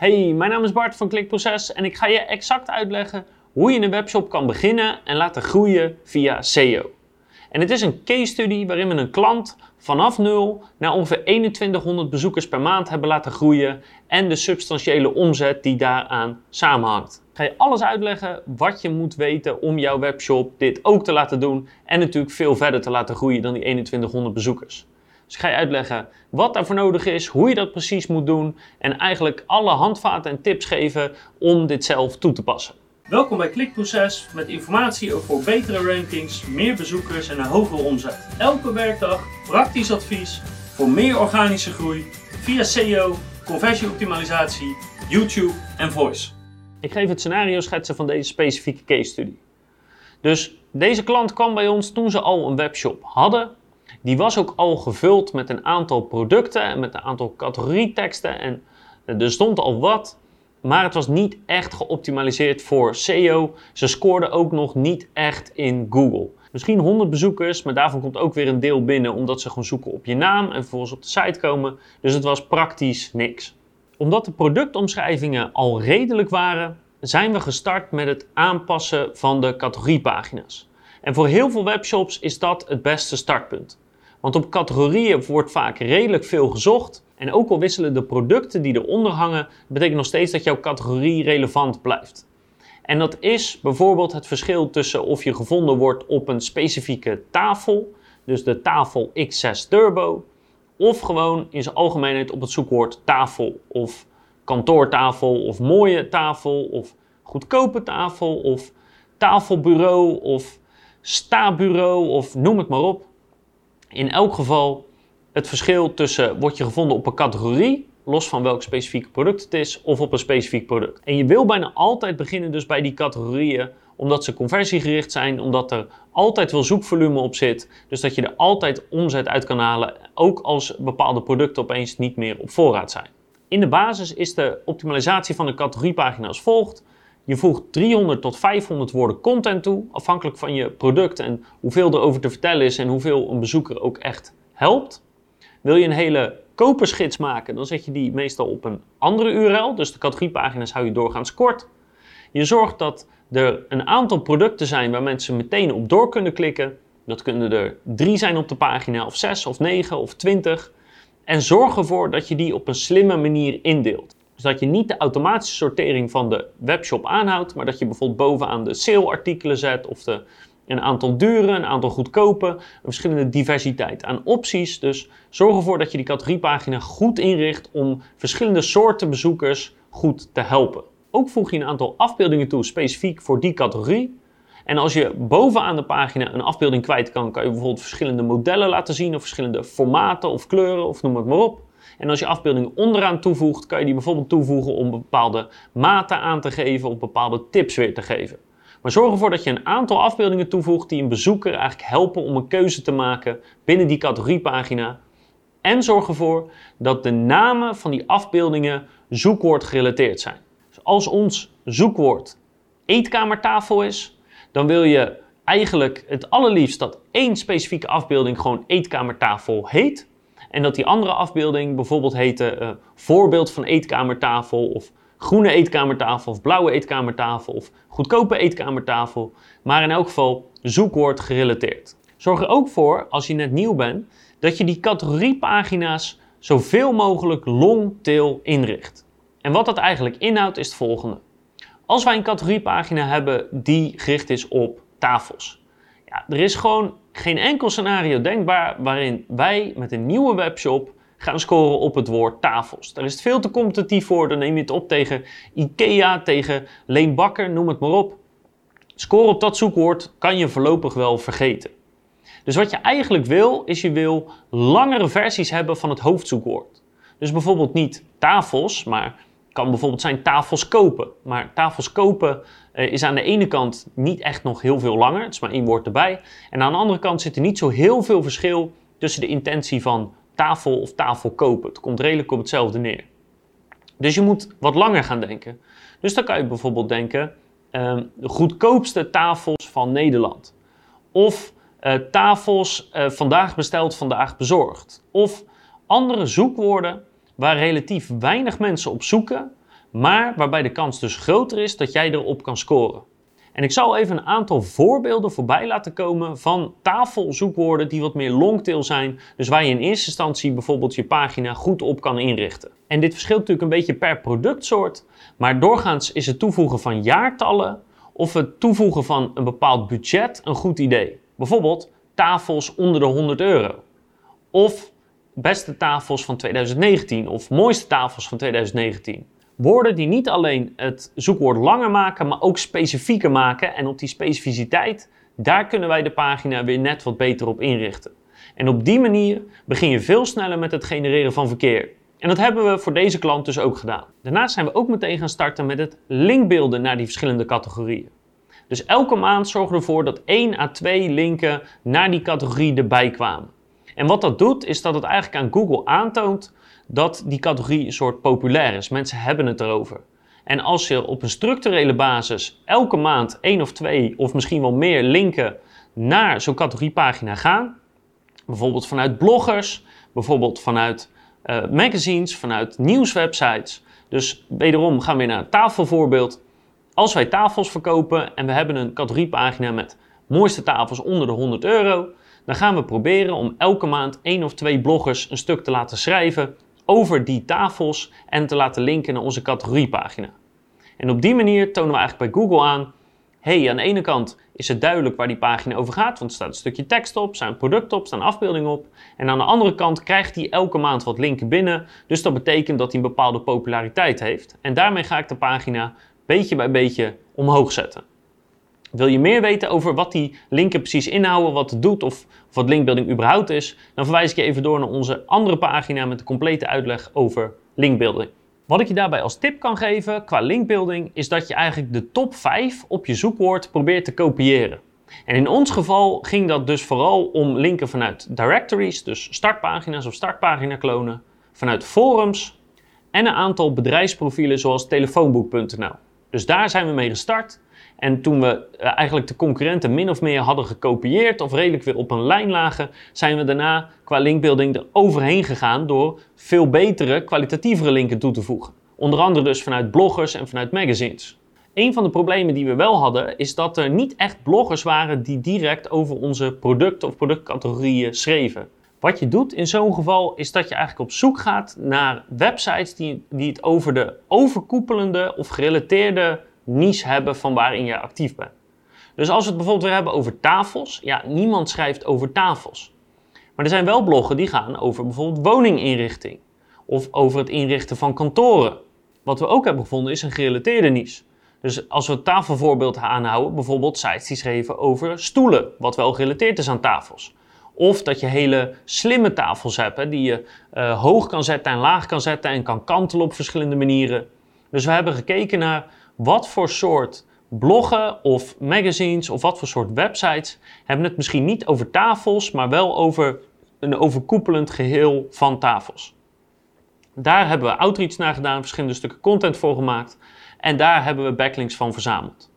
Hey, mijn naam is Bart van Klikproces en ik ga je exact uitleggen hoe je een webshop kan beginnen en laten groeien via SEO. En het is een case study waarin we een klant vanaf nul naar ongeveer 2100 bezoekers per maand hebben laten groeien en de substantiële omzet die daaraan samenhangt. Ik ga je alles uitleggen wat je moet weten om jouw webshop dit ook te laten doen en natuurlijk veel verder te laten groeien dan die 2100 bezoekers. Dus ik ga je uitleggen wat daarvoor nodig is, hoe je dat precies moet doen en eigenlijk alle handvaten en tips geven om dit zelf toe te passen. Welkom bij Klikproces met informatie over betere rankings, meer bezoekers en een hogere omzet. Elke werkdag praktisch advies voor meer organische groei via SEO, conversieoptimalisatie, YouTube en voice. Ik geef het scenario schetsen van deze specifieke case study. Dus deze klant kwam bij ons toen ze al een webshop hadden die was ook al gevuld met een aantal producten en met een aantal categorieteksten. En er stond al wat, maar het was niet echt geoptimaliseerd voor SEO. Ze scoorden ook nog niet echt in Google. Misschien 100 bezoekers, maar daarvan komt ook weer een deel binnen omdat ze gewoon zoeken op je naam en vervolgens op de site komen. Dus het was praktisch niks. Omdat de productomschrijvingen al redelijk waren, zijn we gestart met het aanpassen van de categoriepagina's. En voor heel veel webshops is dat het beste startpunt. Want op categorieën wordt vaak redelijk veel gezocht. En ook al wisselen de producten die eronder hangen, betekent nog steeds dat jouw categorie relevant blijft. En dat is bijvoorbeeld het verschil tussen of je gevonden wordt op een specifieke tafel, dus de tafel X6 Turbo, of gewoon in zijn algemeenheid op het zoekwoord tafel of kantoortafel of mooie tafel of goedkope tafel of tafelbureau of sta-bureau of noem het maar op. In elk geval het verschil tussen word je gevonden op een categorie, los van welk specifiek product het is, of op een specifiek product. En je wil bijna altijd beginnen dus bij die categorieën, omdat ze conversiegericht zijn, omdat er altijd wel zoekvolume op zit, dus dat je er altijd omzet uit kan halen, ook als bepaalde producten opeens niet meer op voorraad zijn. In de basis is de optimalisatie van de categoriepagina als volgt. Je voegt 300 tot 500 woorden content toe, afhankelijk van je product en hoeveel er over te vertellen is en hoeveel een bezoeker ook echt helpt. Wil je een hele kopersgids maken, dan zet je die meestal op een andere URL, dus de categoriepagina's hou je doorgaans kort. Je zorgt dat er een aantal producten zijn waar mensen meteen op door kunnen klikken. Dat kunnen er drie zijn op de pagina, of zes, of negen, of twintig. En zorg ervoor dat je die op een slimme manier indeelt. Dus dat je niet de automatische sortering van de webshop aanhoudt, maar dat je bijvoorbeeld bovenaan de sale artikelen zet of de, een aantal dure, een aantal goedkope, een verschillende diversiteit aan opties. Dus zorg ervoor dat je die categoriepagina goed inricht om verschillende soorten bezoekers goed te helpen. Ook voeg je een aantal afbeeldingen toe specifiek voor die categorie. En als je bovenaan de pagina een afbeelding kwijt kan, kan je bijvoorbeeld verschillende modellen laten zien of verschillende formaten of kleuren of noem het maar op. En als je afbeeldingen onderaan toevoegt, kan je die bijvoorbeeld toevoegen om bepaalde maten aan te geven of bepaalde tips weer te geven. Maar zorg ervoor dat je een aantal afbeeldingen toevoegt die een bezoeker eigenlijk helpen om een keuze te maken binnen die categoriepagina. En zorg ervoor dat de namen van die afbeeldingen zoekwoord gerelateerd zijn. Dus als ons zoekwoord eetkamertafel is, dan wil je eigenlijk het allerliefst dat één specifieke afbeelding gewoon eetkamertafel heet. En dat die andere afbeelding bijvoorbeeld heette uh, voorbeeld van eetkamertafel of groene eetkamertafel of blauwe eetkamertafel of goedkope eetkamertafel. Maar in elk geval zoekwoord gerelateerd. Zorg er ook voor, als je net nieuw bent, dat je die categoriepagina's zoveel mogelijk long-tail inricht. En wat dat eigenlijk inhoudt is het volgende. Als wij een categoriepagina hebben die gericht is op tafels, ja, er is gewoon geen enkel scenario denkbaar waarin wij met een nieuwe webshop gaan scoren op het woord tafels. Daar is het veel te competitief voor. Dan neem je het op tegen IKEA, tegen Leen Bakker, noem het maar op. Scoren op dat zoekwoord kan je voorlopig wel vergeten. Dus wat je eigenlijk wil, is je wil langere versies hebben van het hoofdzoekwoord. Dus bijvoorbeeld niet tafels, maar kan bijvoorbeeld zijn tafels kopen. Maar tafels kopen uh, is aan de ene kant niet echt nog heel veel langer. Het is maar één woord erbij. En aan de andere kant zit er niet zo heel veel verschil tussen de intentie van tafel of tafel kopen. Het komt redelijk op hetzelfde neer. Dus je moet wat langer gaan denken. Dus dan kan je bijvoorbeeld denken: uh, de goedkoopste tafels van Nederland. Of uh, tafels uh, vandaag besteld, vandaag bezorgd. Of andere zoekwoorden waar relatief weinig mensen op zoeken, maar waarbij de kans dus groter is dat jij erop kan scoren. En ik zal even een aantal voorbeelden voorbij laten komen van tafelzoekwoorden die wat meer longtail zijn. Dus waar je in eerste instantie bijvoorbeeld je pagina goed op kan inrichten. En dit verschilt natuurlijk een beetje per productsoort. Maar doorgaans is het toevoegen van jaartallen of het toevoegen van een bepaald budget een goed idee. Bijvoorbeeld tafels onder de 100 euro. Of beste tafels van 2019 of mooiste tafels van 2019. Woorden die niet alleen het zoekwoord langer maken, maar ook specifieker maken. En op die specificiteit, daar kunnen wij de pagina weer net wat beter op inrichten. En op die manier begin je veel sneller met het genereren van verkeer. En dat hebben we voor deze klant dus ook gedaan. Daarnaast zijn we ook meteen gaan starten met het linkbeelden naar die verschillende categorieën. Dus elke maand zorgen we ervoor dat 1 à 2 linken naar die categorie erbij kwamen. En wat dat doet, is dat het eigenlijk aan Google aantoont dat die categorie een soort populair is. Mensen hebben het erover. En als je op een structurele basis elke maand één of twee of misschien wel meer linken naar zo'n categoriepagina gaan, bijvoorbeeld vanuit bloggers, bijvoorbeeld vanuit uh, magazines, vanuit nieuwswebsites. Dus wederom gaan we weer naar het tafelvoorbeeld. Als wij tafels verkopen en we hebben een categoriepagina met mooiste tafels onder de 100 euro, dan gaan we proberen om elke maand één of twee bloggers een stuk te laten schrijven over die tafels en te laten linken naar onze categoriepagina. En op die manier tonen we eigenlijk bij Google aan, hey, aan de ene kant is het duidelijk waar die pagina over gaat, want er staat een stukje tekst op, staan producten op, staan afbeeldingen op. En aan de andere kant krijgt hij elke maand wat linken binnen, dus dat betekent dat hij een bepaalde populariteit heeft. En daarmee ga ik de pagina beetje bij beetje omhoog zetten. Wil je meer weten over wat die linken precies inhouden, wat het doet of, wat linkbuilding überhaupt is, dan verwijs ik je even door naar onze andere pagina met de complete uitleg over linkbuilding. Wat ik je daarbij als tip kan geven qua linkbuilding is dat je eigenlijk de top 5 op je zoekwoord probeert te kopiëren. En in ons geval ging dat dus vooral om linken vanuit directories, dus startpagina's of startpagina klonen, vanuit forums en een aantal bedrijfsprofielen zoals telefoonboek.nl. Dus daar zijn we mee gestart. En toen we eh, eigenlijk de concurrenten min of meer hadden gekopieerd of redelijk weer op een lijn lagen, zijn we daarna qua linkbuilding er overheen gegaan door veel betere, kwalitatievere linken toe te voegen. Onder andere dus vanuit bloggers en vanuit magazines. Een van de problemen die we wel hadden, is dat er niet echt bloggers waren die direct over onze producten of productcategorieën schreven. Wat je doet in zo'n geval is dat je eigenlijk op zoek gaat naar websites die, die het over de overkoepelende of gerelateerde niche hebben van waarin je actief bent. Dus als we het bijvoorbeeld weer hebben over tafels, ja, niemand schrijft over tafels. Maar er zijn wel bloggen die gaan over bijvoorbeeld woninginrichting of over het inrichten van kantoren. Wat we ook hebben gevonden is een gerelateerde niche. Dus als we het tafelvoorbeeld aanhouden, bijvoorbeeld sites die schreven over stoelen, wat wel gerelateerd is aan tafels. Of dat je hele slimme tafels hebt, hè, die je uh, hoog kan zetten en laag kan zetten en kan kantelen op verschillende manieren. Dus we hebben gekeken naar wat voor soort bloggen of magazines of wat voor soort websites hebben het misschien niet over tafels, maar wel over een overkoepelend geheel van tafels. Daar hebben we outreach naar gedaan, verschillende stukken content voor gemaakt en daar hebben we backlinks van verzameld.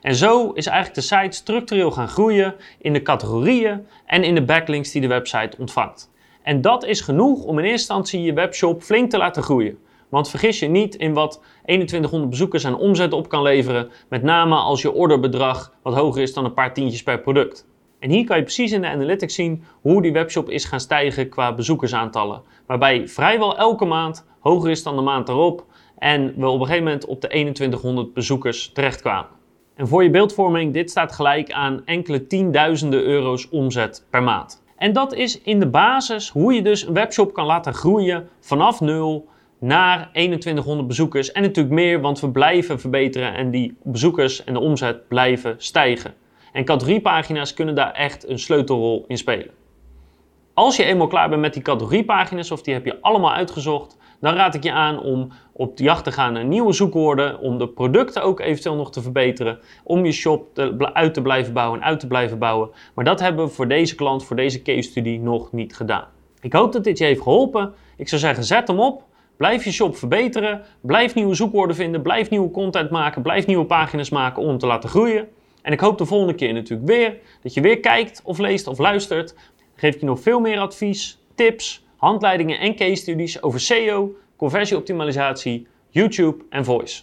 En zo is eigenlijk de site structureel gaan groeien in de categorieën en in de backlinks die de website ontvangt. En dat is genoeg om in eerste instantie je webshop flink te laten groeien. Want vergis je niet in wat 2100 bezoekers aan omzet op kan leveren, met name als je orderbedrag wat hoger is dan een paar tientjes per product. En hier kan je precies in de analytics zien hoe die webshop is gaan stijgen qua bezoekersaantallen. Waarbij vrijwel elke maand hoger is dan de maand erop en we op een gegeven moment op de 2100 bezoekers terechtkwamen. En voor je beeldvorming, dit staat gelijk aan enkele tienduizenden euro's omzet per maand. En dat is in de basis hoe je dus een webshop kan laten groeien vanaf nul naar 2100 bezoekers en natuurlijk meer, want we blijven verbeteren en die bezoekers en de omzet blijven stijgen. En categoriepagina's kunnen daar echt een sleutelrol in spelen. Als je eenmaal klaar bent met die categoriepagina's of die heb je allemaal uitgezocht, dan raad ik je aan om op de jacht te gaan naar nieuwe zoekwoorden, om de producten ook eventueel nog te verbeteren, om je shop uit te blijven bouwen en uit te blijven bouwen. Maar dat hebben we voor deze klant, voor deze case study nog niet gedaan. Ik hoop dat dit je heeft geholpen. Ik zou zeggen, zet hem op. Blijf je shop verbeteren. Blijf nieuwe zoekwoorden vinden. Blijf nieuwe content maken. Blijf nieuwe pagina's maken om te laten groeien. En ik hoop de volgende keer natuurlijk weer dat je weer kijkt of leest of luistert. Dan geef ik je nog veel meer advies, tips, handleidingen en case studies over SEO, conversieoptimalisatie, YouTube en Voice.